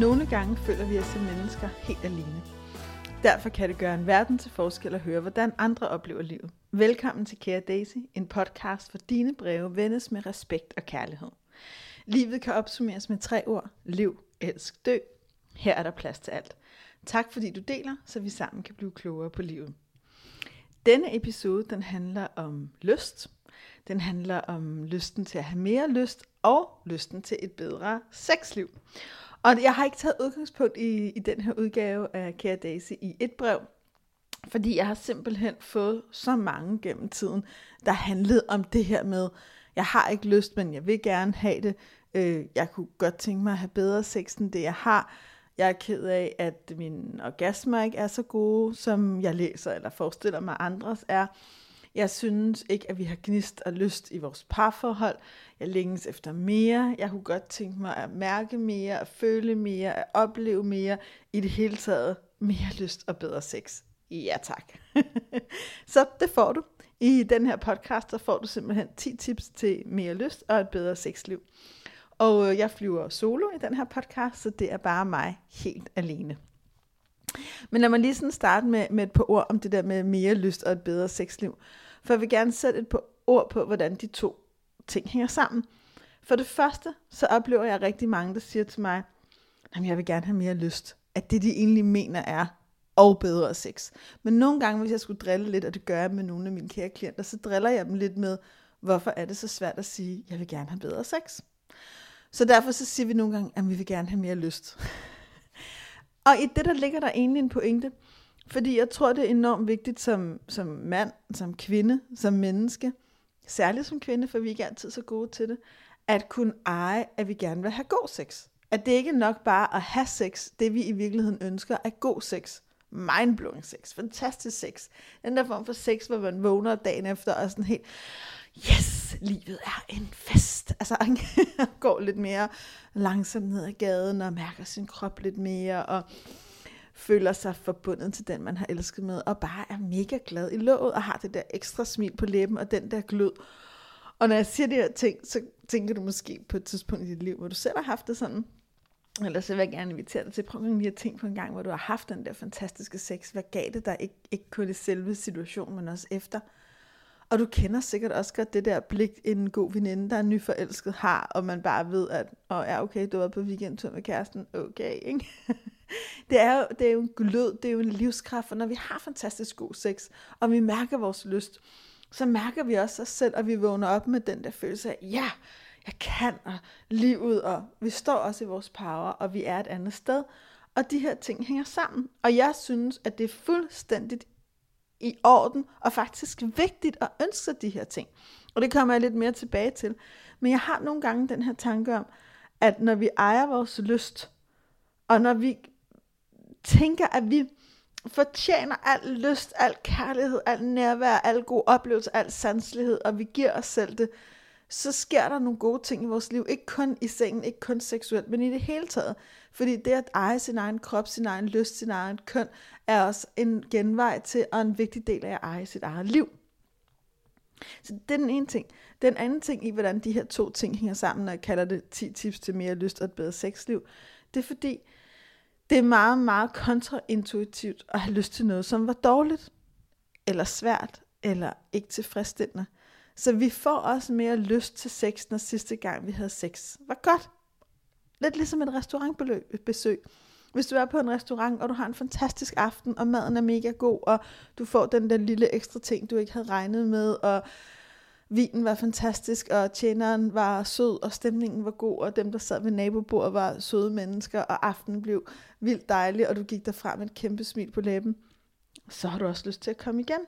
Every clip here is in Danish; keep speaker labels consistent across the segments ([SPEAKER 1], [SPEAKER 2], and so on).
[SPEAKER 1] Nogle gange føler vi os som mennesker helt alene. Derfor kan det gøre en verden til forskel at høre, hvordan andre oplever livet. Velkommen til Kære Daisy, en podcast for dine breve vendes med respekt og kærlighed. Livet kan opsummeres med tre ord. Liv, elsk, dø. Her er der plads til alt. Tak fordi du deler, så vi sammen kan blive klogere på livet. Denne episode den handler om lyst. Den handler om lysten til at have mere lyst og lysten til et bedre sexliv. Og jeg har ikke taget udgangspunkt i, i den her udgave af Kære Daisy i et brev, fordi jeg har simpelthen fået så mange gennem tiden, der handlede om det her med, jeg har ikke lyst, men jeg vil gerne have det. Øh, jeg kunne godt tænke mig at have bedre sex end det, jeg har. Jeg er ked af, at mine orgasmer ikke er så gode, som jeg læser eller forestiller mig andres er. Jeg synes ikke, at vi har gnist og lyst i vores parforhold. Jeg længes efter mere. Jeg kunne godt tænke mig at mærke mere, at føle mere, at opleve mere. I det hele taget mere lyst og bedre sex. Ja tak. så det får du. I den her podcast, så får du simpelthen 10 tips til mere lyst og et bedre sexliv. Og øh, jeg flyver solo i den her podcast, så det er bare mig helt alene. Men lad mig lige sådan starte med, med et par ord om det der med mere lyst og et bedre sexliv. For jeg vil gerne sætte et par ord på, hvordan de to ting hænger sammen. For det første, så oplever jeg rigtig mange, der siger til mig, at jeg vil gerne have mere lyst. At det, de egentlig mener er, og bedre sex. Men nogle gange, hvis jeg skulle drille lidt, og det gør jeg med nogle af mine kære klienter, så driller jeg dem lidt med, hvorfor er det så svært at sige, at jeg vil gerne have bedre sex. Så derfor så siger vi nogle gange, at vi vil gerne have mere lyst og i det, der ligger der egentlig en pointe, fordi jeg tror, det er enormt vigtigt som, som mand, som kvinde, som menneske, særligt som kvinde, for vi er ikke altid så gode til det, at kunne eje, at vi gerne vil have god sex. At det ikke er nok bare at have sex, det vi i virkeligheden ønsker er god sex. Mindblowing sex, fantastisk sex. Den der form for sex, hvor man vågner dagen efter og sådan helt, yes, livet er en fest. Altså, han går lidt mere langsomt ned ad gaden og mærker sin krop lidt mere og føler sig forbundet til den, man har elsket med, og bare er mega glad i låget, og har det der ekstra smil på læben, og den der glød. Og når jeg siger de her ting, så tænker du måske på et tidspunkt i dit liv, hvor du selv har haft det sådan, eller så vil jeg gerne invitere dig til at prøve lige at tænke på en gang, hvor du har haft den der fantastiske sex. Hvad gav det dig? Ikke, ikke kun i selve situationen, men også efter. Og du kender sikkert også godt det der blik, en god veninde, der er nyforelsket har, og man bare ved, at og oh, ja, okay, du var på weekendtur med kæresten, okay, ikke? det, er jo, det er jo en glød, det er jo en livskraft, og når vi har fantastisk god sex, og vi mærker vores lyst, så mærker vi også os selv, og vi vågner op med den der følelse af, ja, jeg kan, og livet, og vi står også i vores power, og vi er et andet sted. Og de her ting hænger sammen. Og jeg synes, at det er fuldstændigt i orden, og faktisk vigtigt at ønske sig de her ting. Og det kommer jeg lidt mere tilbage til. Men jeg har nogle gange den her tanke om, at når vi ejer vores lyst, og når vi tænker, at vi fortjener al lyst, al kærlighed, al nærvær, al god oplevelse, al sanselighed, og vi giver os selv det, så sker der nogle gode ting i vores liv. Ikke kun i sengen, ikke kun seksuelt, men i det hele taget. Fordi det at eje sin egen krop, sin egen lyst, sin egen køn, er også en genvej til, og en vigtig del af at eje sit eget liv. Så det er den ene ting. Den anden ting i, hvordan de her to ting hænger sammen, når jeg kalder det 10 tips til mere lyst og et bedre sexliv, det er fordi, det er meget, meget kontraintuitivt at have lyst til noget, som var dårligt, eller svært, eller ikke tilfredsstillende. Så vi får også mere lyst til sex, når sidste gang vi havde sex var godt. Lidt ligesom et restaurantbesøg. Hvis du er på en restaurant, og du har en fantastisk aften, og maden er mega god, og du får den der lille ekstra ting, du ikke havde regnet med, og vinen var fantastisk, og tjeneren var sød, og stemningen var god, og dem, der sad ved nabobordet, var søde mennesker, og aftenen blev vildt dejlig, og du gik derfra med et kæmpe smil på læben, så har du også lyst til at komme igen.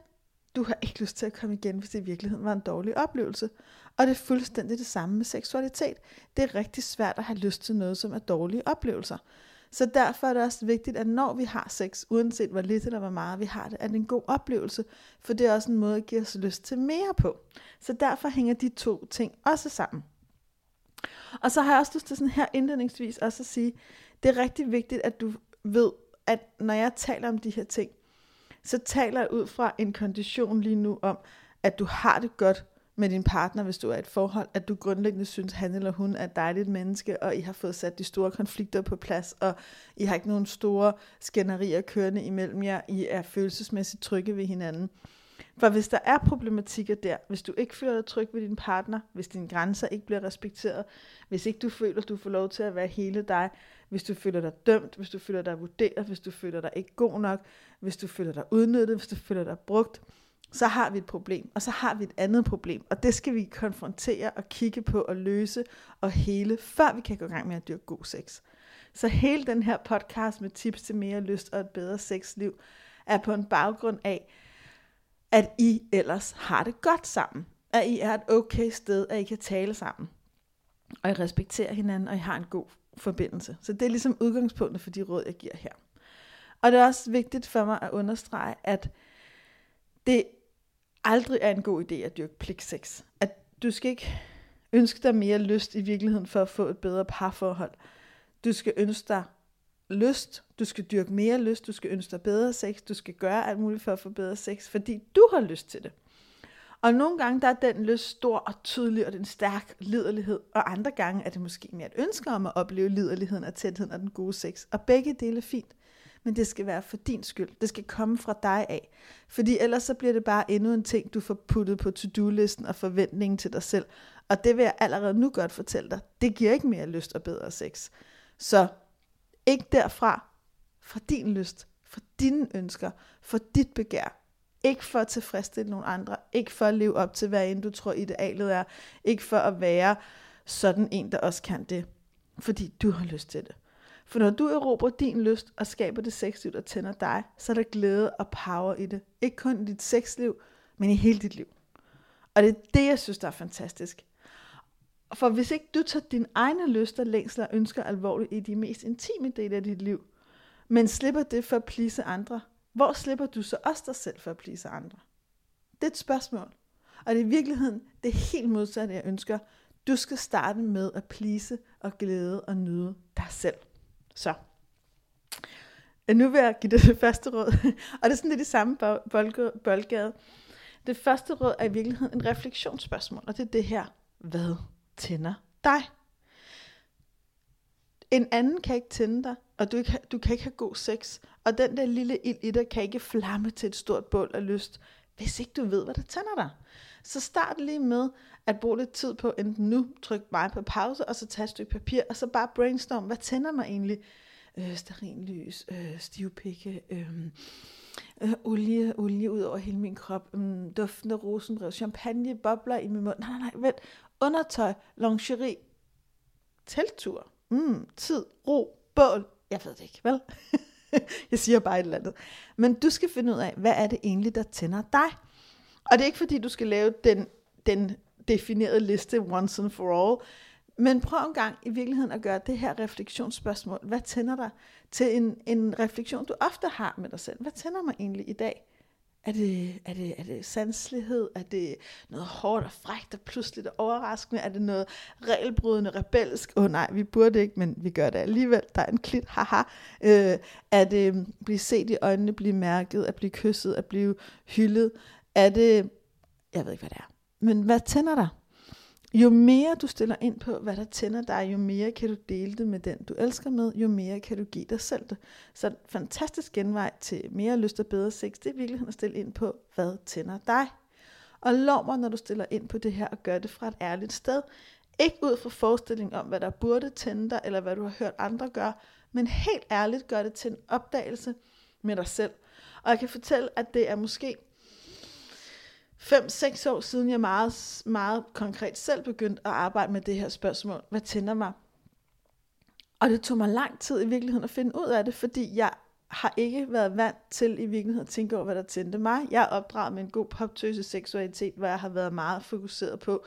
[SPEAKER 1] Du har ikke lyst til at komme igen, hvis det i virkeligheden var en dårlig oplevelse. Og det er fuldstændig det samme med seksualitet. Det er rigtig svært at have lyst til noget, som er dårlige oplevelser. Så derfor er det også vigtigt, at når vi har sex, uanset hvor lidt eller hvor meget vi har det, er det en god oplevelse, for det er også en måde at give os lyst til mere på. Så derfor hænger de to ting også sammen. Og så har jeg også lyst til sådan her indledningsvis også at sige, det er rigtig vigtigt, at du ved, at når jeg taler om de her ting, så taler jeg ud fra en kondition lige nu om, at du har det godt med din partner, hvis du er i et forhold, at du grundlæggende synes, han eller hun er et dejligt menneske, og I har fået sat de store konflikter på plads, og I har ikke nogen store skænderier kørende imellem jer, I er følelsesmæssigt trygge ved hinanden. For hvis der er problematikker der, hvis du ikke føler dig tryg ved din partner, hvis dine grænser ikke bliver respekteret, hvis ikke du føler, at du får lov til at være hele dig, hvis du føler dig dømt, hvis du føler dig vurderet, hvis du føler dig ikke god nok, hvis du føler dig udnyttet, hvis du føler dig brugt, så har vi et problem, og så har vi et andet problem, og det skal vi konfrontere og kigge på og løse og hele, før vi kan gå i gang med at dyrke god sex. Så hele den her podcast med tips til mere lyst og et bedre sexliv er på en baggrund af, at I ellers har det godt sammen. At I er et okay sted, at I kan tale sammen. Og I respekterer hinanden, og I har en god forbindelse. Så det er ligesom udgangspunktet for de råd, jeg giver her. Og det er også vigtigt for mig at understrege, at det aldrig er en god idé at dyrke pligtsex. At du skal ikke ønske dig mere lyst i virkeligheden for at få et bedre parforhold. Du skal ønske dig lyst, du skal dyrke mere lyst, du skal ønske dig bedre sex, du skal gøre alt muligt for at få bedre sex, fordi du har lyst til det. Og nogle gange der er den lyst stor og tydelig, og den stærk liderlighed, og andre gange er det måske mere et ønske om at opleve liderligheden og tætheden og den gode sex. Og begge dele er fint, men det skal være for din skyld. Det skal komme fra dig af. Fordi ellers så bliver det bare endnu en ting, du får puttet på to-do-listen og forventningen til dig selv. Og det vil jeg allerede nu godt fortælle dig. Det giver ikke mere lyst og bedre sex. Så ikke derfra, fra din lyst, for dine ønsker, for dit begær. Ikke for at tilfredsstille nogen andre, ikke for at leve op til, hvad end du tror idealet er, ikke for at være sådan en, der også kan det, fordi du har lyst til det. For når du erobrer din lyst og skaber det sexliv, der tænder dig, så er der glæde og power i det. Ikke kun i dit sexliv, men i hele dit liv. Og det er det, jeg synes, der er fantastisk. For hvis ikke du tager din egne lyster, længsler og ønsker alvorligt i de mest intime dele af dit liv, men slipper det for at plise andre, hvor slipper du så også dig selv for at plise andre? Det er et spørgsmål. Og det er i virkeligheden det er helt modsatte, jeg ønsker. Du skal starte med at plise og glæde og nyde dig selv. Så. Øh, nu vil jeg give dig det første råd. og det er sådan lidt det samme boldgade. Det første råd er i virkeligheden en refleksionsspørgsmål, og det er det her. Hvad tænder dig. En anden kan ikke tænde dig, og du, kan, du kan ikke have god sex. Og den der lille ild i dig kan ikke flamme til et stort bål af lyst, hvis ikke du ved, hvad der tænder dig. Så start lige med at bruge lidt tid på enten nu, tryk mig på pause, og så tage et stykke papir, og så bare brainstorm, hvad tænder mig egentlig? Øh, sterinlys, øh, stivpikke, øh, øh, olie, olie ud over hele min krop, øh, duftende rosenbrev, champagne, bobler i min mund. Nej, nej, nej, vent undertøj, lingerie, teltur, mm, tid, ro, bål. Jeg ved det ikke, vel? jeg siger bare et eller andet. Men du skal finde ud af, hvad er det egentlig, der tænder dig? Og det er ikke fordi, du skal lave den, den definerede liste once and for all, men prøv en gang i virkeligheden at gøre det her refleksionsspørgsmål. Hvad tænder dig? Til en, en refleksion, du ofte har med dig selv. Hvad tænder mig egentlig i dag? Er det, er, det, er det sanselighed? Er det noget hårdt og frægt og pludselig og overraskende? Er det noget regelbrydende, rebelsk? Åh oh, nej, vi burde ikke, men vi gør det alligevel. Der er en klit, haha. Øh, er det at blive set i øjnene, blive mærket, at blive kysset, at blive hyldet? Er det, jeg ved ikke hvad det er. Men hvad tænder dig? Jo mere du stiller ind på, hvad der tænder dig, jo mere kan du dele det med den, du elsker med, jo mere kan du give dig selv det. Så en fantastisk genvej til mere lyst og bedre sex, det er virkelig at stille ind på, hvad tænder dig. Og lov mig, når du stiller ind på det her, og gør det fra et ærligt sted. Ikke ud fra forestilling om, hvad der burde tænde dig, eller hvad du har hørt andre gøre, men helt ærligt gør det til en opdagelse med dig selv. Og jeg kan fortælle, at det er måske 5-6 år siden, jeg meget, meget konkret selv begyndte at arbejde med det her spørgsmål. Hvad tænder mig? Og det tog mig lang tid i virkeligheden at finde ud af det, fordi jeg har ikke været vant til i virkeligheden at tænke over, hvad der tændte mig. Jeg er opdraget med en god poptøse seksualitet, hvor jeg har været meget fokuseret på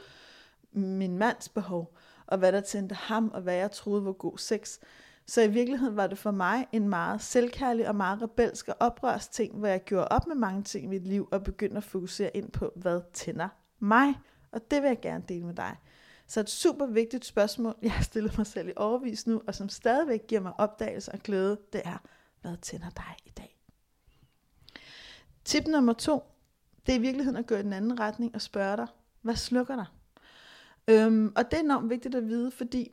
[SPEAKER 1] min mands behov, og hvad der tændte ham, og hvad jeg troede var god sex. Så i virkeligheden var det for mig en meget selvkærlig og meget rebelsk og oprørs ting, hvor jeg gjorde op med mange ting i mit liv og begyndte at fokusere ind på, hvad tænder mig. Og det vil jeg gerne dele med dig. Så et super vigtigt spørgsmål, jeg har stillet mig selv i overvis nu, og som stadigvæk giver mig opdagelse og glæde, det er, hvad tænder dig i dag? Tip nummer to, det er i virkeligheden at gå i den anden retning og spørge dig, Hvad slukker dig? Øhm, og det er enormt vigtigt at vide, fordi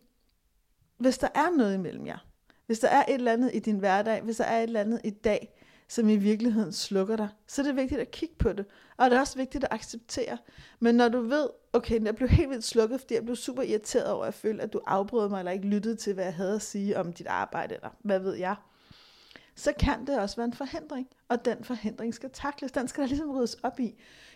[SPEAKER 1] hvis der er noget imellem jer, hvis der er et eller andet i din hverdag, hvis der er et eller andet i dag, som i virkeligheden slukker dig, så er det vigtigt at kigge på det. Og det er også vigtigt at acceptere. Men når du ved, okay, jeg blev helt vildt slukket, fordi jeg blev super irriteret over at føle, at du afbrød mig, eller ikke lyttede til, hvad jeg havde at sige om dit arbejde, eller hvad ved jeg, så kan det også være en forhindring. Og den forhindring skal takles. Den skal der ligesom ryddes op i.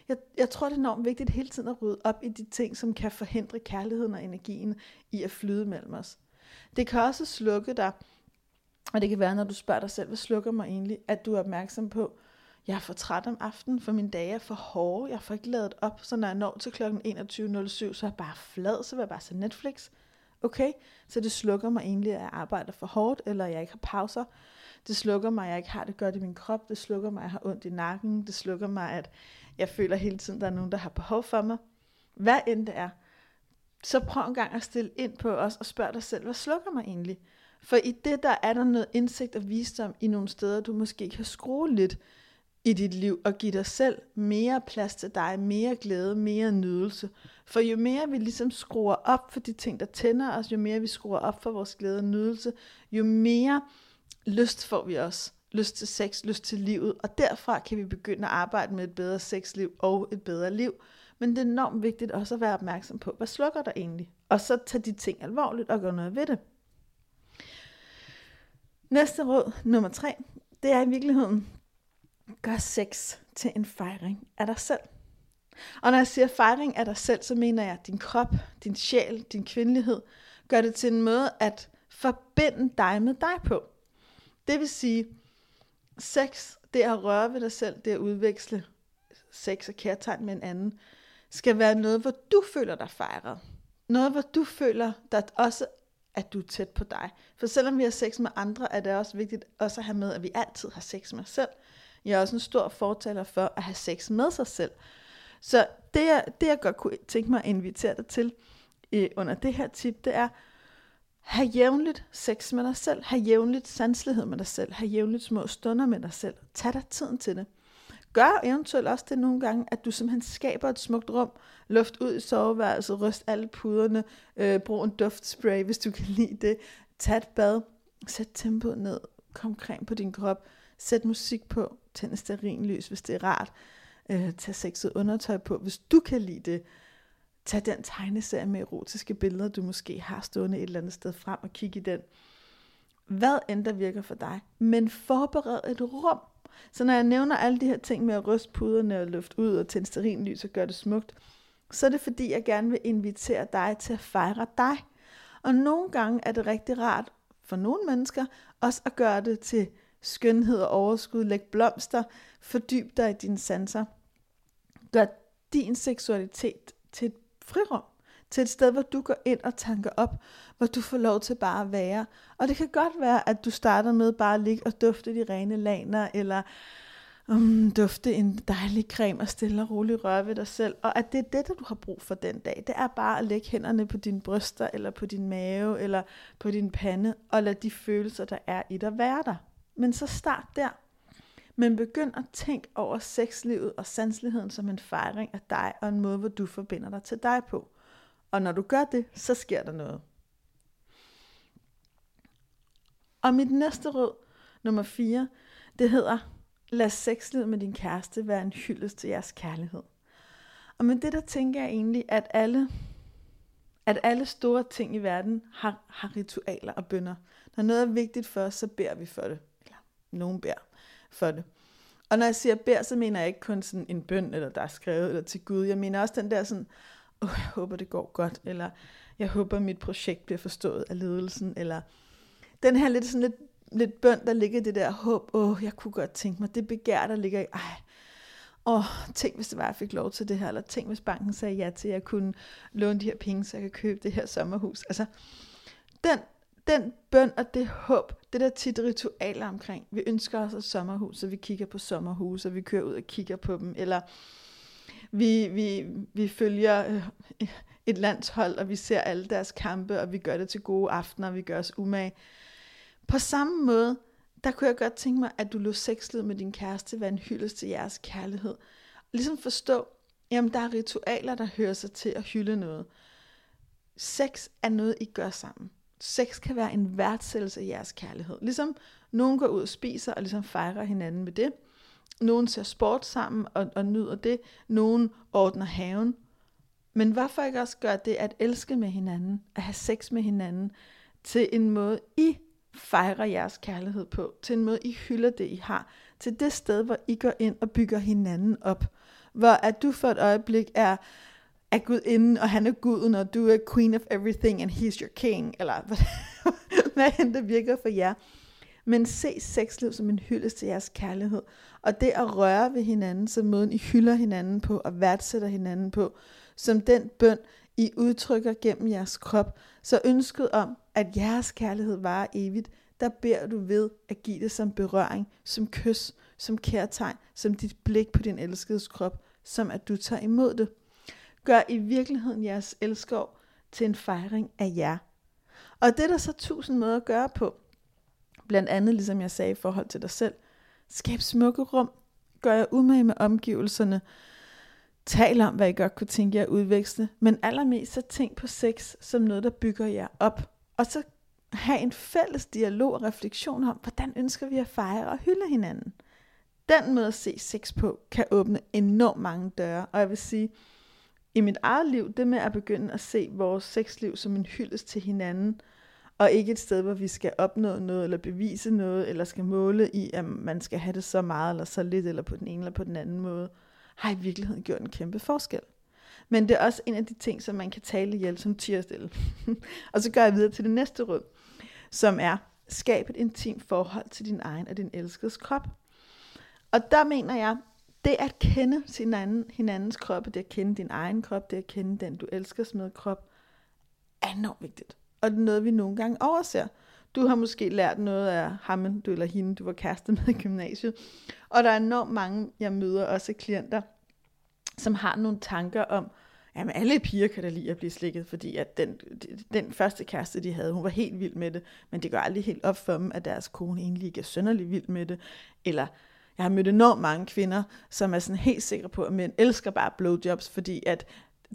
[SPEAKER 1] Jeg, jeg tror, det er enormt vigtigt hele tiden at rydde op i de ting, som kan forhindre kærligheden og energien i at flyde mellem os. Det kan også slukke dig, og det kan være, når du spørger dig selv, hvad slukker mig egentlig, at du er opmærksom på, jeg er for træt om aftenen, for mine dage er for hårde, jeg får ikke lavet op, så når jeg når til kl. 21.07, så er jeg bare flad, så vil jeg bare se Netflix. Okay, så det slukker mig egentlig, at jeg arbejder for hårdt, eller jeg ikke har pauser. Det slukker mig, at jeg ikke har det godt i min krop. Det slukker mig, at jeg har ondt i nakken. Det slukker mig, at jeg føler hele tiden, at der er nogen, der har behov for mig. Hvad end det er. Så prøv en gang at stille ind på os og spørg dig selv, hvad slukker mig egentlig? For i det, der er der noget indsigt og visdom i nogle steder, du måske kan skrue lidt i dit liv og give dig selv mere plads til dig, mere glæde, mere nydelse. For jo mere vi ligesom skruer op for de ting, der tænder os, jo mere vi skruer op for vores glæde og nydelse, jo mere lyst får vi også. Lyst til sex, lyst til livet, og derfra kan vi begynde at arbejde med et bedre sexliv og et bedre liv. Men det er enormt vigtigt også at være opmærksom på, hvad slukker der egentlig? Og så tage de ting alvorligt og gøre noget ved det. Næste råd, nummer tre, det er i virkeligheden, gør sex til en fejring af dig selv. Og når jeg siger fejring af dig selv, så mener jeg din krop, din sjæl, din kvindelighed. Gør det til en måde at forbinde dig med dig på. Det vil sige, sex, det at røre ved dig selv, det at udveksle sex og kærtegn med en anden, skal være noget, hvor du føler dig fejret. Noget, hvor du føler, der også at du er tæt på dig. For selvom vi har sex med andre, er det også vigtigt også at have med, at vi altid har sex med os selv. Jeg er også en stor fortaler for at have sex med sig selv. Så det, jeg, det jeg godt kunne tænke mig at invitere dig til øh, under det her tip, det er, have jævnligt sex med dig selv, have jævnligt sanselighed med dig selv, have jævnligt små stunder med dig selv. Tag dig tiden til det. Gør eventuelt også det nogle gange, at du simpelthen skaber et smukt rum, luft ud i soveværelset, ryst alle puderne, øh, brug en duftspray, hvis du kan lide det. Tag et bad, sæt tempoet ned, kom creme på din krop, sæt musik på, tænd lys, hvis det er rart. Øh, tag sexet undertøj på, hvis du kan lide det. Tag den tegneserie med erotiske billeder, du måske har stående et eller andet sted frem og kig i den. Hvad end der virker for dig. Men forbered et rum. Så når jeg nævner alle de her ting med at ryste puderne og luft ud og tænde lys og gøre det smukt, så er det fordi, jeg gerne vil invitere dig til at fejre dig. Og nogle gange er det rigtig rart for nogle mennesker også at gøre det til skønhed og overskud. Læg blomster, fordyb dig i dine sanser. Gør din seksualitet til et frirum. Til et sted, hvor du går ind og tanker op, hvor du får lov til bare at være. Og det kan godt være, at du starter med bare at ligge og dufte de rene laner, eller um, dufte en dejlig creme og stille og roligt røre ved dig selv. Og at det er det, du har brug for den dag. Det er bare at lægge hænderne på dine bryster, eller på din mave, eller på din pande, og lad de følelser, der er i dig, være der. Men så start der. Men begynd at tænke over sexlivet og sansligheden som en fejring af dig, og en måde, hvor du forbinder dig til dig på. Og når du gør det, så sker der noget. Og mit næste råd, nummer 4, det hedder, lad sexlivet med din kæreste være en hyldest til jeres kærlighed. Og med det der tænker jeg egentlig, at alle, at alle store ting i verden har, har ritualer og bønder. Når noget er vigtigt for os, så beder vi for det. Eller nogen beder for det. Og når jeg siger beder, så mener jeg ikke kun sådan en bøn, eller der er skrevet, eller til Gud. Jeg mener også den der sådan, oh, jeg håber det går godt, eller jeg håber mit projekt bliver forstået af ledelsen, eller den her lidt sådan lidt, lidt bøn, der ligger det der håb, åh, jeg kunne godt tænke mig, det begær, der ligger i, ej, åh, tænk hvis det var, jeg fik lov til det her, eller tænk hvis banken sagde ja til, at jeg kunne låne de her penge, så jeg kan købe det her sommerhus. Altså, den, den bøn og det håb, det der tit ritualer omkring, vi ønsker os et sommerhus, så vi kigger på sommerhus, og vi kører ud og kigger på dem, eller vi, vi, vi følger øh, et landshold, og vi ser alle deres kampe, og vi gør det til gode aftener, og vi gør os umage. På samme måde, der kunne jeg godt tænke mig, at du lå sexlivet med din kæreste være en hyldest til jeres kærlighed. Ligesom forstå, Jamen, der er ritualer, der hører sig til at hylde noget. Sex er noget, I gør sammen. Sex kan være en værdsættelse af jeres kærlighed. Ligesom nogen går ud og spiser og ligesom fejrer hinanden med det. Nogen ser sport sammen og, og nyder det. Nogen ordner haven. Men hvorfor ikke også gøre det at elske med hinanden, at have sex med hinanden, til en måde, I fejrer jeres kærlighed på, til en måde, I hylder det, I har, til det sted, hvor I går ind og bygger hinanden op, hvor at du for et øjeblik er, er Gud inden, og han er guden, og du er queen of everything, and he's your king, eller hvad, hvad end det virker for jer. Men se sexliv som en hyldest til jeres kærlighed, og det at røre ved hinanden, som måden I hylder hinanden på, og værdsætter hinanden på, som den bøn, I udtrykker gennem jeres krop, så ønsket om, at jeres kærlighed varer evigt, der beder du ved at give det som berøring, som kys, som kærtegn, som dit blik på din elskedes krop, som at du tager imod det. Gør i virkeligheden jeres elskov til en fejring af jer. Og det er der så tusind måder at gøre på. Blandt andet, ligesom jeg sagde i forhold til dig selv. Skab smukke rum. Gør jer umage med omgivelserne. Tal om, hvad I godt kunne tænke jer at udveksle. Men allermest så tænk på sex som noget, der bygger jer op. Og så have en fælles dialog og refleksion om, hvordan ønsker vi at fejre og hylde hinanden. Den måde at se sex på, kan åbne enormt mange døre. Og jeg vil sige, i mit eget liv, det med at begynde at se vores sexliv som en hyldest til hinanden, og ikke et sted, hvor vi skal opnå noget, eller bevise noget, eller skal måle i, at man skal have det så meget, eller så lidt, eller på den ene eller på den anden måde, har i virkeligheden gjort en kæmpe forskel. Men det er også en af de ting, som man kan tale ihjel som tierstille. og så går jeg videre til det næste råd, som er, skab et intimt forhold til din egen og din elskedes krop. Og der mener jeg, det at kende sin anden, hinandens krop, det at kende din egen krop, det at kende den, du elsker med krop, er enormt vigtigt. Og det er noget, vi nogle gange overser. Du har måske lært noget af ham, du eller hende, du var kæreste med i gymnasiet. Og der er enormt mange, jeg møder også klienter, som har nogle tanker om, jamen alle piger kan da lide at blive slikket, fordi at den, den første kæreste, de havde, hun var helt vild med det, men det går aldrig helt op for dem, at deres kone egentlig ikke er sønderlig vild med det, eller jeg har mødt enormt mange kvinder, som er sådan helt sikre på, at mænd elsker bare blowjobs, fordi at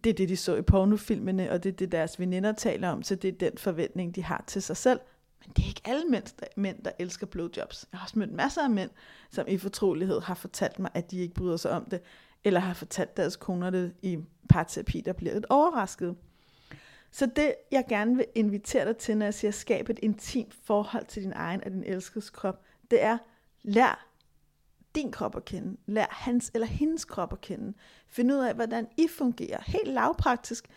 [SPEAKER 1] det er det, de så i pornofilmene, og det er det, deres veninder taler om, så det er den forventning, de har til sig selv. Men det er ikke alle mænd, der, mænd, der elsker blowjobs. Jeg har også mødt masser af mænd, som i fortrolighed har fortalt mig, at de ikke bryder sig om det, eller har fortalt deres koner det i parterapi, der bliver lidt overrasket. Så det, jeg gerne vil invitere dig til, når jeg siger, skab et intimt forhold til din egen og din elskedes krop, det er, lær din krop at kende. Lær hans eller hendes krop at kende. Find ud af, hvordan I fungerer. Helt lavpraktisk.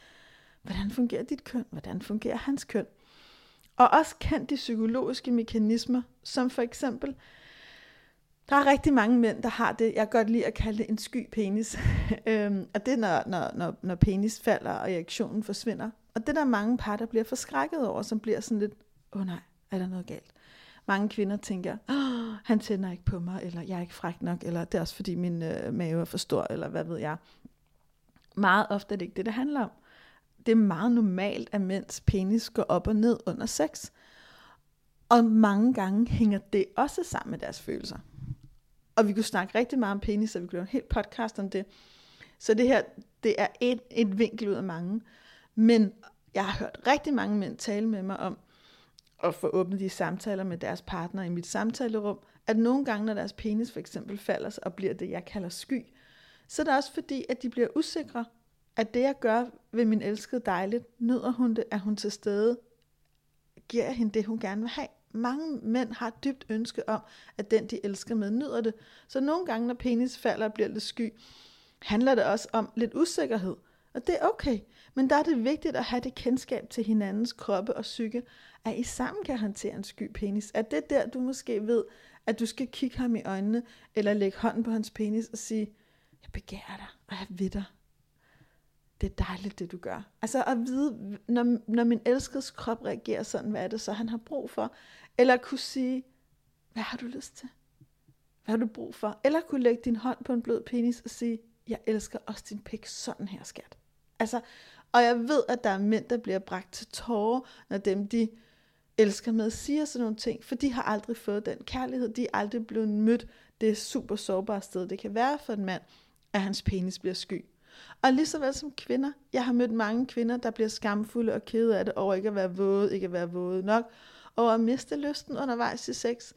[SPEAKER 1] Hvordan fungerer dit køn? Hvordan fungerer hans køn? Og også kend de psykologiske mekanismer, som for eksempel, der er rigtig mange mænd, der har det, jeg kan godt lide at kalde det en sky penis. Øhm, og det er, når, når, når, når penis falder, og erektionen forsvinder. Og det er der mange par, der bliver forskrækket over, som bliver sådan lidt, åh oh nej, er der noget galt? Mange kvinder tænker, oh, han tænder ikke på mig, eller jeg er ikke fræk nok, eller det er også fordi min øh, mave er for stor, eller hvad ved jeg. Meget ofte er det ikke det, det handler om. Det er meget normalt, at mænds penis går op og ned under sex. Og mange gange hænger det også sammen med deres følelser. Og vi kunne snakke rigtig meget om penis, og vi kunne lave en hel podcast om det. Så det her, det er et, et vinkel ud af mange. Men jeg har hørt rigtig mange mænd tale med mig om, at få åbnet de samtaler med deres partner i mit samtalerum, at nogle gange, når deres penis for eksempel falder og bliver det, jeg kalder sky, så er det også fordi, at de bliver usikre, at det, jeg gør ved min elskede dejligt, nyder hun det, er hun til stede, giver jeg hende det, hun gerne vil have. Mange mænd har et dybt ønske om, at den, de elsker med, nyder det. Så nogle gange, når penis falder og bliver lidt sky, handler det også om lidt usikkerhed. Og det er okay. Men der er det vigtigt at have det kendskab til hinandens kroppe og psyke, at I sammen kan håndtere en sky penis. At det der, du måske ved, at du skal kigge ham i øjnene, eller lægge hånden på hans penis og sige, jeg begærer dig, og jeg ved dig. Det er dejligt, det du gør. Altså at vide, når, når min elskedes krop reagerer sådan, hvad er det så, han har brug for? Eller at kunne sige, hvad har du lyst til? Hvad har du brug for? Eller kunne lægge din hånd på en blød penis og sige, jeg elsker også din pik sådan her, skat. Altså, og jeg ved, at der er mænd, der bliver bragt til tårer, når dem, de elsker med, siger sådan nogle ting, for de har aldrig fået den kærlighed, de er aldrig blevet mødt det super sårbare sted, det kan være for en mand, at hans penis bliver sky. Og lige så vel som kvinder, jeg har mødt mange kvinder, der bliver skamfulde og kede af det over ikke at være våde, ikke at være våde nok, og at miste lysten undervejs i sex.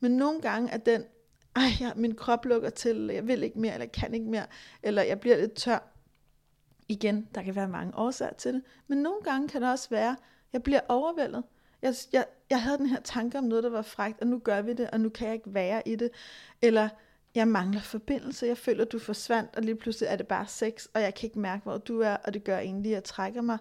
[SPEAKER 1] Men nogle gange er den, ej, ja, min krop lukker til, jeg vil ikke mere, eller jeg kan ikke mere, eller jeg bliver lidt tør. Igen, der kan være mange årsager til det, men nogle gange kan det også være, jeg bliver overvældet. Jeg, jeg, jeg havde den her tanke om noget, der var frægt, og nu gør vi det, og nu kan jeg ikke være i det. Eller jeg mangler forbindelse, jeg føler, du forsvandt, og lige pludselig er det bare sex, og jeg kan ikke mærke, hvor du er, og det gør egentlig, at jeg trækker mig,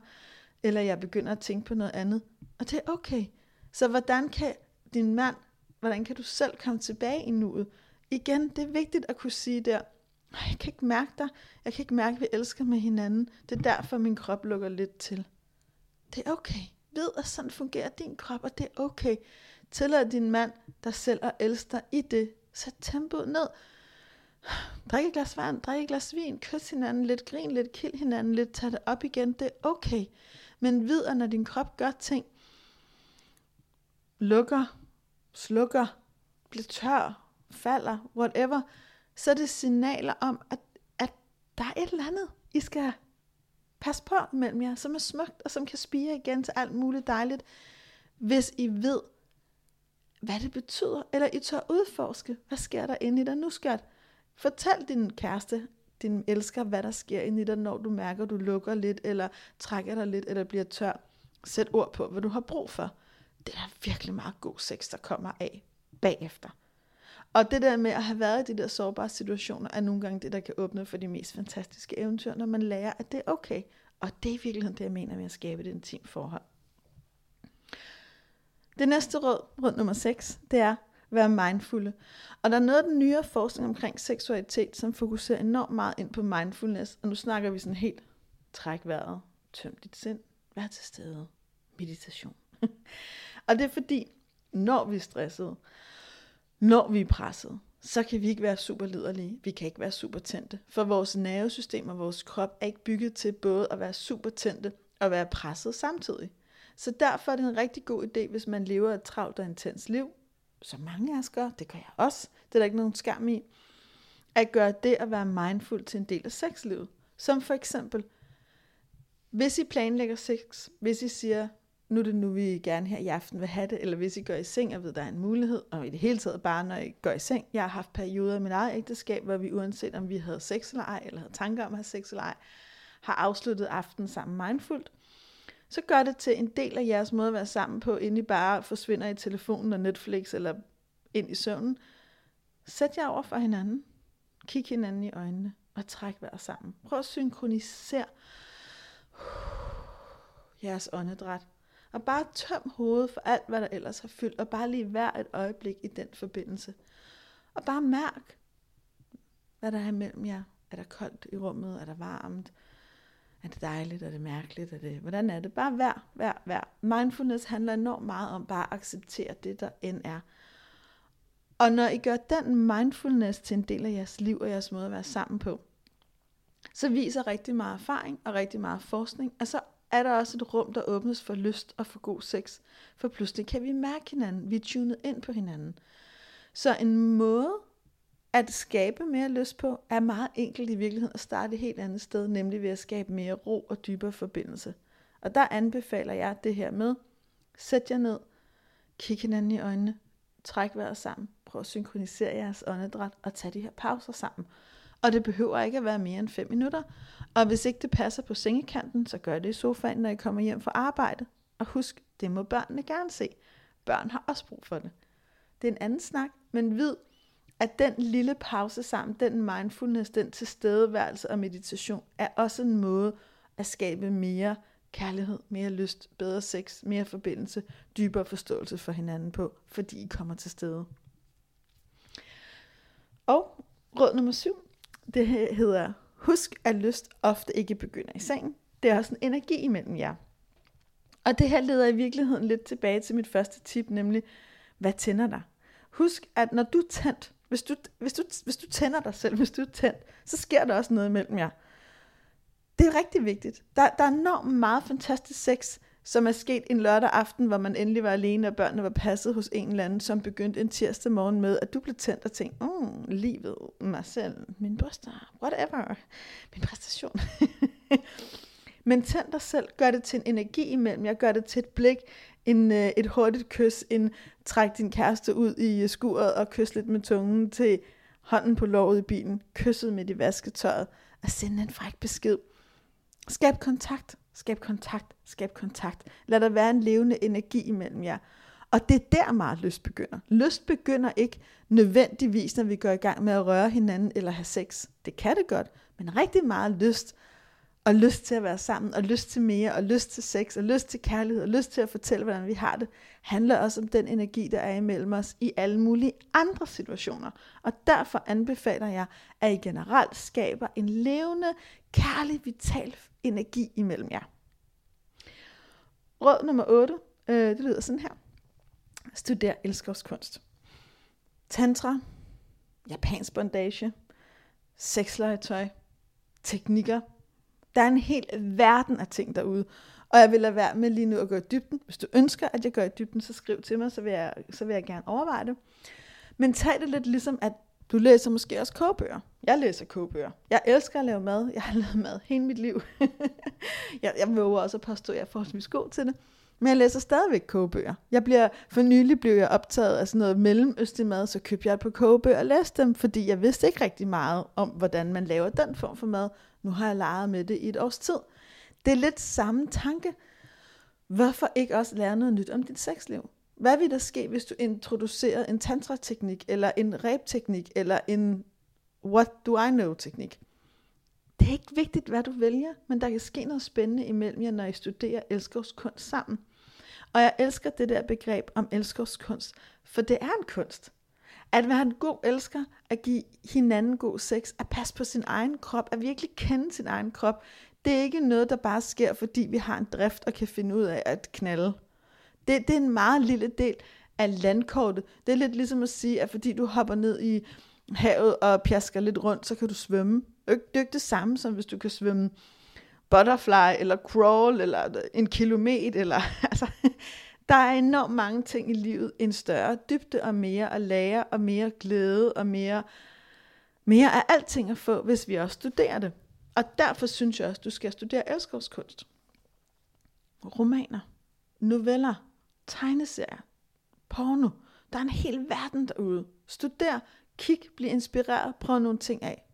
[SPEAKER 1] eller jeg begynder at tænke på noget andet. Og det er okay. Så hvordan kan din mand, hvordan kan du selv komme tilbage i nuet? Igen, det er vigtigt at kunne sige der, jeg kan ikke mærke dig, jeg kan ikke mærke, at vi elsker med hinanden. Det er derfor, min krop lukker lidt til. Det er okay. Ved, at sådan fungerer din krop, og det er okay. Tillad din mand der selv at elske i det. Sæt tempoet ned. Drik et glas vand, drik et glas vin, kys hinanden lidt, grin lidt, kild hinanden lidt, tag det op igen, det er okay. Men vid, at når din krop gør ting, lukker, slukker, bliver tør, falder, whatever, så er det signaler om, at, at der er et eller andet, I skal Pas på mellem jer, som er smukt, og som kan spire igen til alt muligt dejligt, hvis I ved, hvad det betyder, eller I tør udforske, hvad sker der inde i dig nu, skat? Fortæl din kæreste, din elsker, hvad der sker inde i dig, når du mærker, du lukker lidt, eller trækker dig lidt, eller bliver tør. Sæt ord på, hvad du har brug for. Det er virkelig meget god sex, der kommer af bagefter. Og det der med at have været i de der sårbare situationer, er nogle gange det, der kan åbne for de mest fantastiske eventyr, når man lærer, at det er okay. Og det er i virkeligheden det, jeg mener med at skabe et intimt forhold. Det næste råd, råd nummer 6, det er, være mindfulde. Og der er noget af den nyere forskning omkring seksualitet, som fokuserer enormt meget ind på mindfulness. Og nu snakker vi sådan helt, træk vejret, tøm dit sind, vær til stede, meditation. og det er fordi, når vi er stressede, når vi er presset, så kan vi ikke være super liderlige. Vi kan ikke være super tændte. For vores nervesystem og vores krop er ikke bygget til både at være super tændte og være presset samtidig. Så derfor er det en rigtig god idé, hvis man lever et travlt og intens liv, som mange af os gør, det gør jeg også, det er der ikke nogen skam i, at gøre det at være mindful til en del af sexlivet. Som for eksempel, hvis I planlægger sex, hvis I siger, nu er det nu, vi gerne her i aften vil have det, eller hvis I går i seng, og ved, der er en mulighed, og i det hele taget bare, når I går i seng. Jeg har haft perioder i mit eget ægteskab, hvor vi uanset om vi havde sex eller ej, eller havde tanker om at have sex eller ej, har afsluttet aftenen sammen mindfuldt. Så gør det til en del af jeres måde at være sammen på, inden I bare forsvinder i telefonen og Netflix, eller ind i søvnen. Sæt jer over for hinanden. Kig hinanden i øjnene, og træk vejret sammen. Prøv at synkronisere jeres åndedræt og bare tøm hovedet for alt, hvad der ellers har fyldt, og bare lige vær et øjeblik i den forbindelse. Og bare mærk, hvad der er mellem jer. Er der koldt i rummet? Er der varmt? Er det dejligt? Er det mærkeligt? Er det, hvordan er det? Bare vær, vær, vær. Mindfulness handler enormt meget om bare at acceptere det, der end er. Og når I gør den mindfulness til en del af jeres liv og jeres måde at være sammen på, så viser rigtig meget erfaring og rigtig meget forskning, at så er der også et rum, der åbnes for lyst og for god sex. For pludselig kan vi mærke hinanden. Vi er tunet ind på hinanden. Så en måde at skabe mere lyst på, er meget enkelt i virkeligheden at starte et helt andet sted, nemlig ved at skabe mere ro og dybere forbindelse. Og der anbefaler jeg det her med, sæt jer ned, kig hinanden i øjnene, træk vejret sammen, prøv at synkronisere jeres åndedræt og tag de her pauser sammen. Og det behøver ikke at være mere end 5 minutter. Og hvis ikke det passer på sengekanten, så gør det i sofaen, når I kommer hjem fra arbejde. Og husk, det må børnene gerne se. Børn har også brug for det. Det er en anden snak, men vid, at den lille pause sammen, den mindfulness, den tilstedeværelse og meditation, er også en måde at skabe mere kærlighed, mere lyst, bedre sex, mere forbindelse, dybere forståelse for hinanden på, fordi I kommer til stede. Og råd nummer syv, det hedder, husk at lyst ofte ikke begynder i sengen. Det er også en energi imellem jer. Og det her leder i virkeligheden lidt tilbage til mit første tip, nemlig, hvad tænder dig? Husk, at når du er tændt, hvis du, hvis, du, hvis du tænder dig selv, hvis du er tændt, så sker der også noget imellem jer. Det er rigtig vigtigt. Der, der er enormt meget fantastisk sex, som er sket en lørdag aften, hvor man endelig var alene, og børnene var passet hos en eller anden, som begyndte en tirsdag morgen med, at du blev tændt og tænkte, mm, livet, mig selv, min bryster, whatever, min præstation. Men tænd dig selv, gør det til en energi imellem jer, gør det til et blik, en, øh, et hurtigt kys, en træk din kæreste ud i øh, skuret og kys lidt med tungen til hånden på låret i bilen, kysset med i vasketøjet, og sende en fræk besked. Skab kontakt, skab kontakt, skab kontakt. Lad der være en levende energi imellem jer. Og det er der meget lyst begynder. Lyst begynder ikke nødvendigvis, når vi går i gang med at røre hinanden eller have sex. Det kan det godt, men rigtig meget lyst og lyst til at være sammen, og lyst til mere, og lyst til sex, og lyst til kærlighed, og lyst til at fortælle, hvordan vi har det, handler også om den energi, der er imellem os i alle mulige andre situationer. Og derfor anbefaler jeg, at I generelt skaber en levende, kærlig, vital energi imellem jer. Råd nummer 8, øh, det lyder sådan her. Studer elskovskunst. Tantra, japansk bondage, sexlegetøj, teknikker, der er en hel verden af ting derude. Og jeg vil lade være med lige nu at gå i dybden. Hvis du ønsker, at jeg går i dybden, så skriv til mig, så vil jeg, så vil jeg gerne overveje det. Men tag det lidt ligesom, at du læser måske også kogebøger. Jeg læser kogebøger. Jeg elsker at lave mad. Jeg har lavet mad hele mit liv. jeg, jeg våger også at påstå, at jeg er forholdsvis god til det. Men jeg læser stadigvæk kogebøger. Jeg bliver, for nylig blev jeg optaget af sådan noget mellemøstlig mad, så købte jeg et par kogebøger og læste dem, fordi jeg vidste ikke rigtig meget om, hvordan man laver den form for mad. Nu har jeg leget med det i et års tid. Det er lidt samme tanke. Hvorfor ikke også lære noget nyt om dit sexliv? Hvad vil der ske, hvis du introducerer en tantra-teknik, eller en ræb-teknik, eller en what do I know-teknik? Det er ikke vigtigt, hvad du vælger, men der kan ske noget spændende imellem jer, når I studerer elskovskunst sammen. Og jeg elsker det der begreb om elskovskunst, for det er en kunst. At være en god elsker, at give hinanden god sex, at passe på sin egen krop, at virkelig kende sin egen krop, det er ikke noget, der bare sker, fordi vi har en drift og kan finde ud af at knalde. Det, det er en meget lille del af landkortet. Det er lidt ligesom at sige, at fordi du hopper ned i havet og pjasker lidt rundt, så kan du svømme. Det er ikke det samme, som hvis du kan svømme butterfly, eller crawl, eller en kilometer, eller altså, der er enormt mange ting i livet, en større dybde og mere at lære, og mere glæde, og mere, mere af alting at få, hvis vi også studerer det. Og derfor synes jeg også, du skal studere elskovskunst. Romaner, noveller, tegneserier, porno. Der er en hel verden derude. Studer, kig, bliv inspireret, prøv nogle ting af.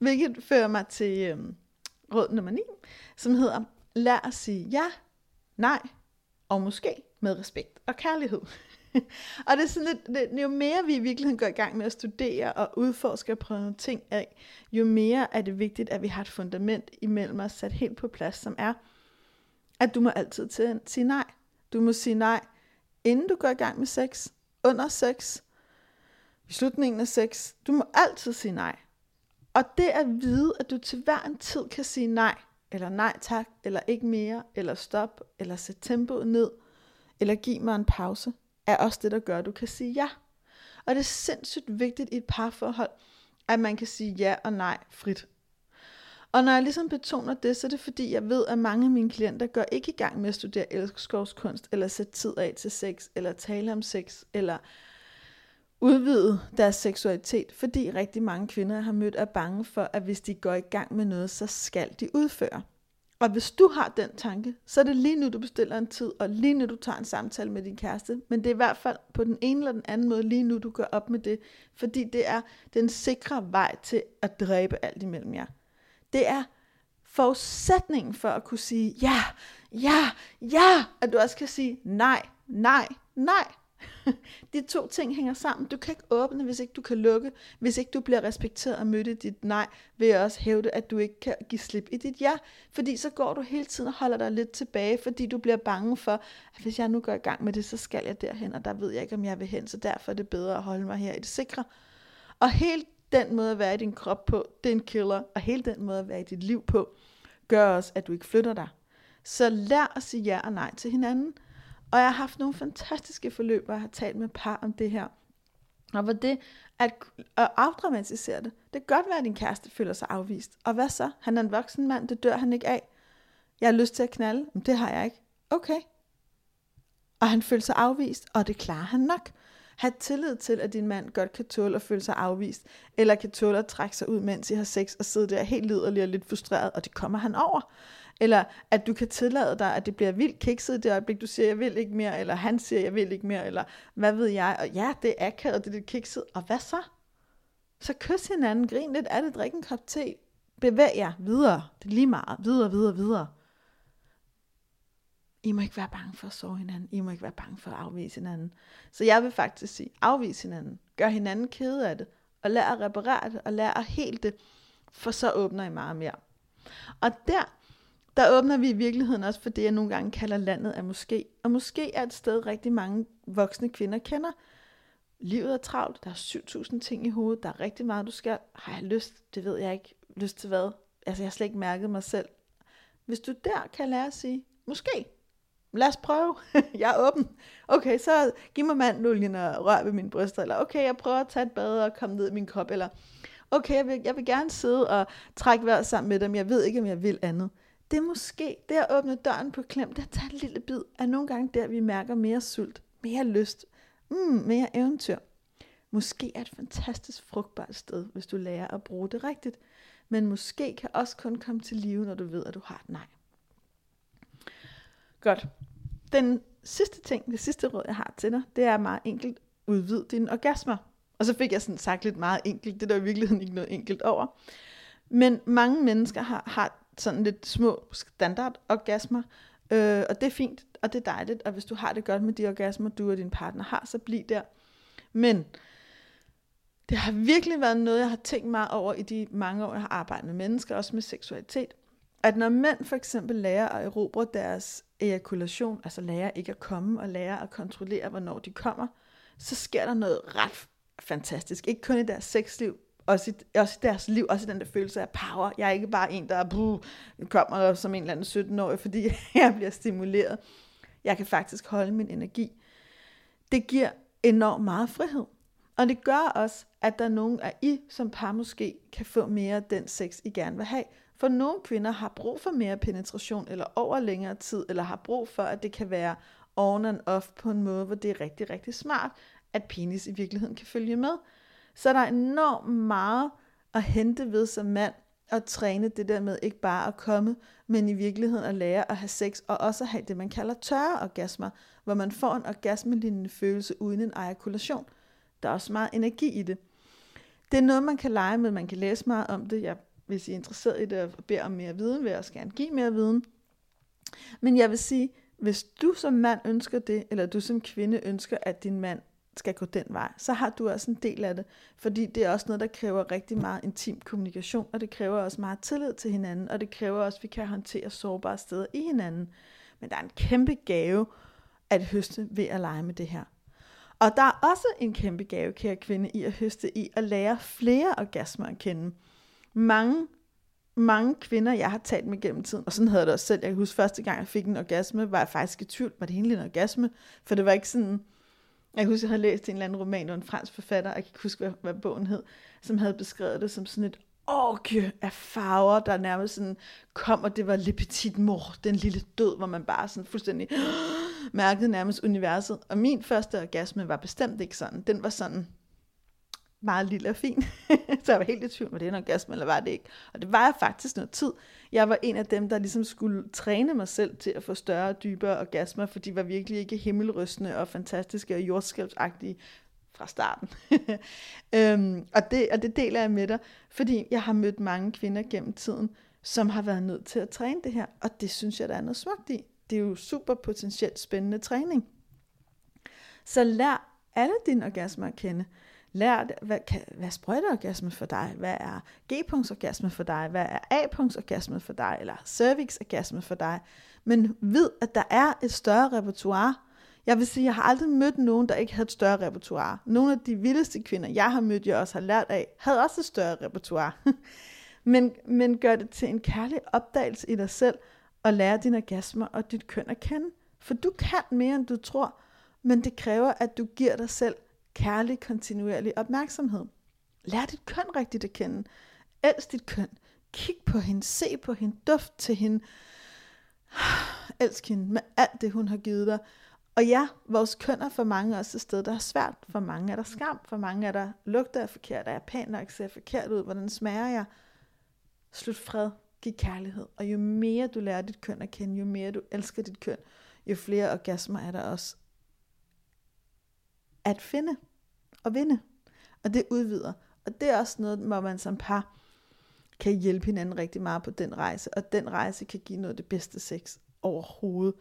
[SPEAKER 1] Hvilket fører mig til øhm, råd nummer 9, som hedder, lær at sige ja, nej og måske med respekt og kærlighed. og det er sådan lidt, det, jo mere vi i virkeligheden går i gang med at studere og udforske og prøve nogle ting af, jo mere er det vigtigt, at vi har et fundament imellem os sat helt på plads, som er, at du må altid til sige nej. Du må sige nej, inden du går i gang med sex, under sex, i slutningen af sex. Du må altid sige nej. Og det at vide, at du til hver en tid kan sige nej, eller nej tak, eller ikke mere, eller stop, eller sæt tempoet ned, eller giv mig en pause, er også det, der gør, at du kan sige ja. Og det er sindssygt vigtigt i et parforhold, at man kan sige ja og nej frit. Og når jeg ligesom betoner det, så er det fordi, jeg ved, at mange af mine klienter går ikke i gang med at studere elskovskunst, eller sætte tid af til sex, eller tale om sex, eller udvide deres seksualitet, fordi rigtig mange kvinder har mødt er bange for, at hvis de går i gang med noget, så skal de udføre. Og hvis du har den tanke, så er det lige nu, du bestiller en tid, og lige nu, du tager en samtale med din kæreste. Men det er i hvert fald på den ene eller den anden måde lige nu, du går op med det. Fordi det er den sikre vej til at dræbe alt imellem jer. Det er forudsætningen for at kunne sige ja, ja, ja, at du også kan sige nej, nej, nej. De to ting hænger sammen. Du kan ikke åbne, hvis ikke du kan lukke. Hvis ikke du bliver respekteret og mødt i dit nej, vil jeg også hævde, at du ikke kan give slip i dit ja. Fordi så går du hele tiden og holder dig lidt tilbage, fordi du bliver bange for, at hvis jeg nu går i gang med det, så skal jeg derhen, og der ved jeg ikke, om jeg vil hen. Så derfor er det bedre at holde mig her i det sikre. Og helt den måde at være i din krop på, det er en killer. Og hele den måde at være i dit liv på, gør også, at du ikke flytter dig. Så lær at sige ja og nej til hinanden. Og jeg har haft nogle fantastiske forløb, hvor jeg har talt med par om det her. Og hvor det at, at afdramatisere det. Det kan godt være, at din kæreste føler sig afvist. Og hvad så? Han er en voksen mand, det dør han ikke af. Jeg har lyst til at knalde. Men det har jeg ikke. Okay. Og han føler sig afvist, og det klarer han nok. Ha' tillid til, at din mand godt kan tåle at føle sig afvist, eller kan tåle at trække sig ud, mens I har sex, og sidde der helt liderlig og lidt frustreret, og det kommer han over. Eller at du kan tillade dig, at det bliver vildt kikset i det øjeblik, du siger, jeg vil ikke mere, eller han siger, jeg vil ikke mere, eller hvad ved jeg. Og ja, det er akavet, det er lidt kikset. Og hvad så? Så kys hinanden, grin lidt af det, drik en kop te, bevæg jer videre. Det er lige meget. Videre, videre, videre. I må ikke være bange for at sove hinanden. I må ikke være bange for at afvise hinanden. Så jeg vil faktisk sige, afvis hinanden. Gør hinanden kede af det. Og lær at reparere det, og lær at helt det. For så åbner I meget mere. Og der, der åbner vi i virkeligheden også for det, jeg nogle gange kalder landet af måske. Og måske er et sted, rigtig mange voksne kvinder kender. Livet er travlt, der er 7.000 ting i hovedet, der er rigtig meget, du skal. Har jeg lyst? Det ved jeg ikke. Lyst til hvad? Altså, jeg har slet ikke mærket mig selv. Hvis du der kan lære at sige, måske, lad os prøve, jeg er åben. Okay, så giv mig mandolien og rør ved mine bryster, eller okay, jeg prøver at tage et bad og komme ned i min kop, eller okay, jeg vil, jeg vil gerne sidde og trække vejret sammen med dem, jeg ved ikke, om jeg vil andet. Det er måske det at åbne døren på klem, det at tage en lille bid, er nogle gange der, vi mærker mere sult, mere lyst, mm, mere eventyr. Måske er et fantastisk frugtbart sted, hvis du lærer at bruge det rigtigt. Men måske kan også kun komme til live, når du ved, at du har et nej. Godt. Den sidste ting, det sidste råd, jeg har til dig, det er meget enkelt, udvid dine orgasmer. Og så fik jeg sådan sagt lidt meget enkelt, det der i virkeligheden ikke noget enkelt over. Men mange mennesker har, har sådan lidt små standard orgasmer, øh, og det er fint, og det er dejligt, og hvis du har det godt med de orgasmer, du og din partner har, så bliv der. Men det har virkelig været noget, jeg har tænkt meget over i de mange år, jeg har arbejdet med mennesker, også med seksualitet. At når mænd for eksempel lærer at erobre deres ejakulation, altså lærer ikke at komme og lærer at kontrollere, hvornår de kommer, så sker der noget ret fantastisk. Ikke kun i deres sexliv, også i, også i deres liv, også i den der følelse af power. Jeg er ikke bare en, der bruh, kommer som en eller anden 17-årig, fordi jeg bliver stimuleret. Jeg kan faktisk holde min energi. Det giver enormt meget frihed. Og det gør også, at der er nogen af I som par måske kan få mere af den sex, I gerne vil have. For nogle kvinder har brug for mere penetration, eller over længere tid, eller har brug for, at det kan være on and off på en måde, hvor det er rigtig, rigtig smart, at penis i virkeligheden kan følge med. Så der er enormt meget at hente ved som mand, at træne det der med ikke bare at komme, men i virkeligheden at lære at have sex, og også at have det, man kalder tørre orgasmer, hvor man får en orgasmelignende følelse uden en ejakulation. Der er også meget energi i det. Det er noget, man kan lege med, man kan læse meget om det. Jeg, hvis I er interesseret i det og beder om mere viden, vil jeg også gerne give mere viden. Men jeg vil sige, hvis du som mand ønsker det, eller du som kvinde ønsker, at din mand skal gå den vej, så har du også en del af det. Fordi det er også noget, der kræver rigtig meget intim kommunikation, og det kræver også meget tillid til hinanden, og det kræver også, at vi kan håndtere sårbare steder i hinanden. Men der er en kæmpe gave at høste ved at lege med det her. Og der er også en kæmpe gave, kære kvinde, i at høste i at lære flere orgasmer at kende. Mange, mange kvinder, jeg har talt med gennem tiden, og sådan havde det også selv. Jeg kan huske, første gang jeg fik en orgasme, var jeg faktisk i tvivl, var det egentlig en orgasme? For det var ikke sådan, jeg husker, jeg havde læst en eller anden roman af en fransk forfatter, jeg kan ikke huske, hvad, hvad bogen hed, som havde beskrevet det som sådan et orke af farver, der nærmest sådan kom, og det var Le Petit Mort, den lille død, hvor man bare sådan fuldstændig mærkede nærmest universet. Og min første orgasme var bestemt ikke sådan. Den var sådan meget lille og fin. så jeg var helt i tvivl, var det en orgasme, eller var det ikke? Og det var jeg faktisk noget tid. Jeg var en af dem, der ligesom skulle træne mig selv til at få større og dybere orgasmer, for de var virkelig ikke himmelrystende og fantastiske og jordskælvsagtige fra starten. øhm, og, det, og det deler jeg med dig, fordi jeg har mødt mange kvinder gennem tiden, som har været nødt til at træne det her, og det synes jeg, der er noget smukt i. Det er jo super potentielt spændende træning. Så lær alle dine orgasmer at kende lært, hvad, kan, hvad er sprøjteorgasme for dig? Hvad er G-punktsorgasme for dig? Hvad er A-punktsorgasme for dig? Eller cervixorgasme for dig? Men vid, at der er et større repertoire. Jeg vil sige, jeg har aldrig mødt nogen, der ikke havde et større repertoire. Nogle af de vildeste kvinder, jeg har mødt, jeg også har lært af, havde også et større repertoire. men, men gør det til en kærlig opdagelse i dig selv, og lære dine orgasmer og dit køn at kende. For du kan mere, end du tror, men det kræver, at du giver dig selv kærlig, kontinuerlig opmærksomhed. Lær dit køn rigtigt at kende. Elsk dit køn. Kig på hende, se på hende, duft til hende. Elsk hende med alt det, hun har givet dig. Og ja, vores køn er for mange også et sted, der er svært. For mange er der skam, for mange er der lugter af forkert, er jeg pæn nok, ser forkert ud, hvordan smager jeg? Slut fred, giv kærlighed. Og jo mere du lærer dit køn at kende, jo mere du elsker dit køn, jo flere orgasmer er der også at finde og vinde. Og det udvider. Og det er også noget, hvor man som par kan hjælpe hinanden rigtig meget på den rejse. Og den rejse kan give noget af det bedste sex overhovedet.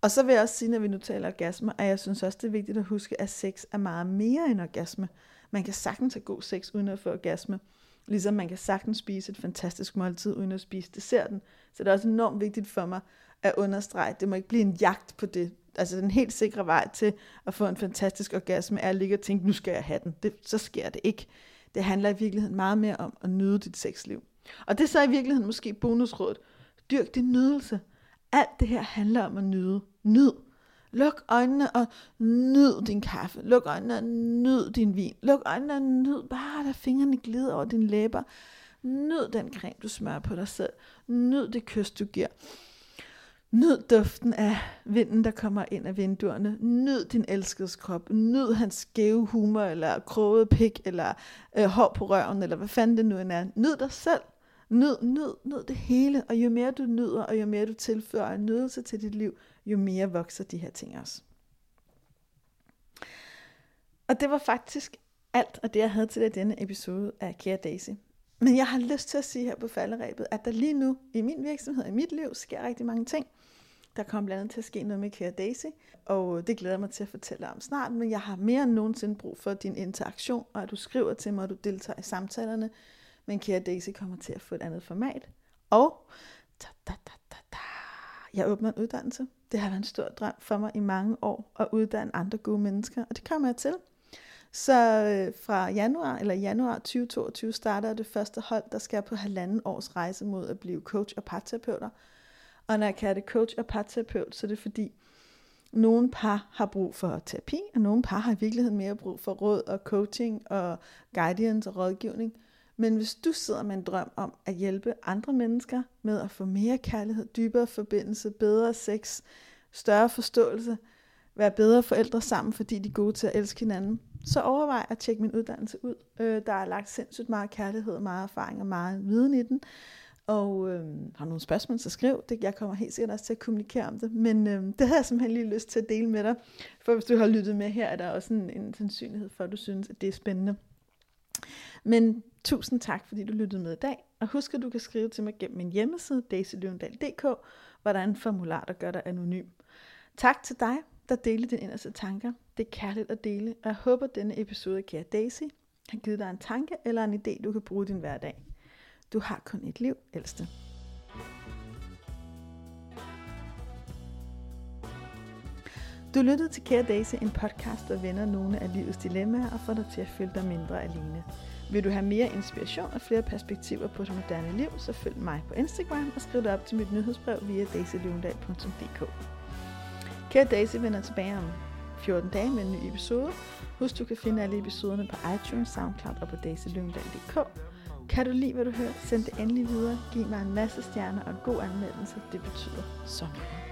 [SPEAKER 1] Og så vil jeg også sige, når vi nu taler orgasme, at jeg synes også, det er vigtigt at huske, at sex er meget mere end orgasme. Man kan sagtens have god sex uden at få orgasme. Ligesom man kan sagtens spise et fantastisk måltid uden at spise desserten. Så det er også enormt vigtigt for mig at understrege, at det må ikke blive en jagt på det. Altså den helt sikre vej til at få en fantastisk orgasme er at ligge og tænke, nu skal jeg have den. Det, så sker det ikke. Det handler i virkeligheden meget mere om at nyde dit sexliv. Og det er så i virkeligheden måske bonusrådet. Dyrk din nydelse. Alt det her handler om at nyde. Nyd. Luk øjnene og nyd din kaffe. Luk øjnene og nyd din vin. Luk øjnene og nyd bare, da fingrene glider over dine læber. Nyd den creme, du smører på dig selv. Nyd det kys, du giver. Nyd duften af vinden, der kommer ind af vinduerne. Nyd din elskedes krop. Nyd hans skæve humor, eller kroget pik, eller øh, hår på røven, eller hvad fanden det nu end er. Nyd dig selv. Nyd, nyd, nyd det hele. Og jo mere du nyder, og jo mere du tilfører en nydelse til dit liv, jo mere vokser de her ting også. Og det var faktisk alt af det, jeg havde til dig i denne episode af Kære Daisy. Men jeg har lyst til at sige her på falderæbet, at der lige nu i min virksomhed, i mit liv, sker rigtig mange ting. Der kommer blandt andet til at ske noget med Kære Daisy, og det glæder jeg mig til at fortælle om snart, men jeg har mere end nogensinde brug for din interaktion, og at du skriver til mig, og du deltager i samtalerne. Men Kære Daisy kommer til at få et andet format. Og da, da, da, da, da, jeg åbner en uddannelse. Det har været en stor drøm for mig i mange år at uddanne andre gode mennesker, og det kommer jeg til. Så øh, fra januar, eller januar 2022, starter det første hold, der skal på halvanden års rejse mod at blive coach og parterapeuter. Og når jeg kalder det coach og parterapeut, så er det fordi, nogle par har brug for terapi, og nogle par har i virkeligheden mere brug for råd og coaching og guidance og rådgivning. Men hvis du sidder med en drøm om at hjælpe andre mennesker med at få mere kærlighed, dybere forbindelse, bedre sex, større forståelse, være bedre forældre sammen, fordi de er gode til at elske hinanden, så overvej at tjekke min uddannelse ud. Øh, der er lagt sindssygt meget kærlighed, meget erfaring og meget viden i den. Og øh, har nogle spørgsmål, så skriv. Det, jeg kommer helt sikkert også til at kommunikere om det. Men øh, det havde jeg simpelthen lige lyst til at dele med dig. For hvis du har lyttet med her, er der også en, en sandsynlighed for, at du synes, at det er spændende. Men tusind tak, fordi du lyttede med i dag. Og husk, at du kan skrive til mig gennem min hjemmeside, daisyløvendal.dk, hvor der er en formular, der gør dig anonym. Tak til dig, der dele dine inderste tanker. Det er kærligt at dele, og jeg håber, at denne episode af Kære Daisy har givet dig en tanke eller en idé, du kan bruge i din hverdag. Du har kun et liv, ældste. Du lyttede til Kære Daisy, en podcast, der vender nogle af livets dilemmaer og får dig til at føle dig mindre alene. Vil du have mere inspiration og flere perspektiver på det moderne liv, så følg mig på Instagram og skriv dig op til mit nyhedsbrev via daisylundal.dk. Kære Daisy vender tilbage om 14 dage med en ny episode. Husk, du kan finde alle episoderne på iTunes, Soundcloud og på daisylyngdal.dk. Kan du lide, hvad du hører, send det endelig videre. Giv mig en masse stjerner og en god anmeldelse. Det betyder så meget.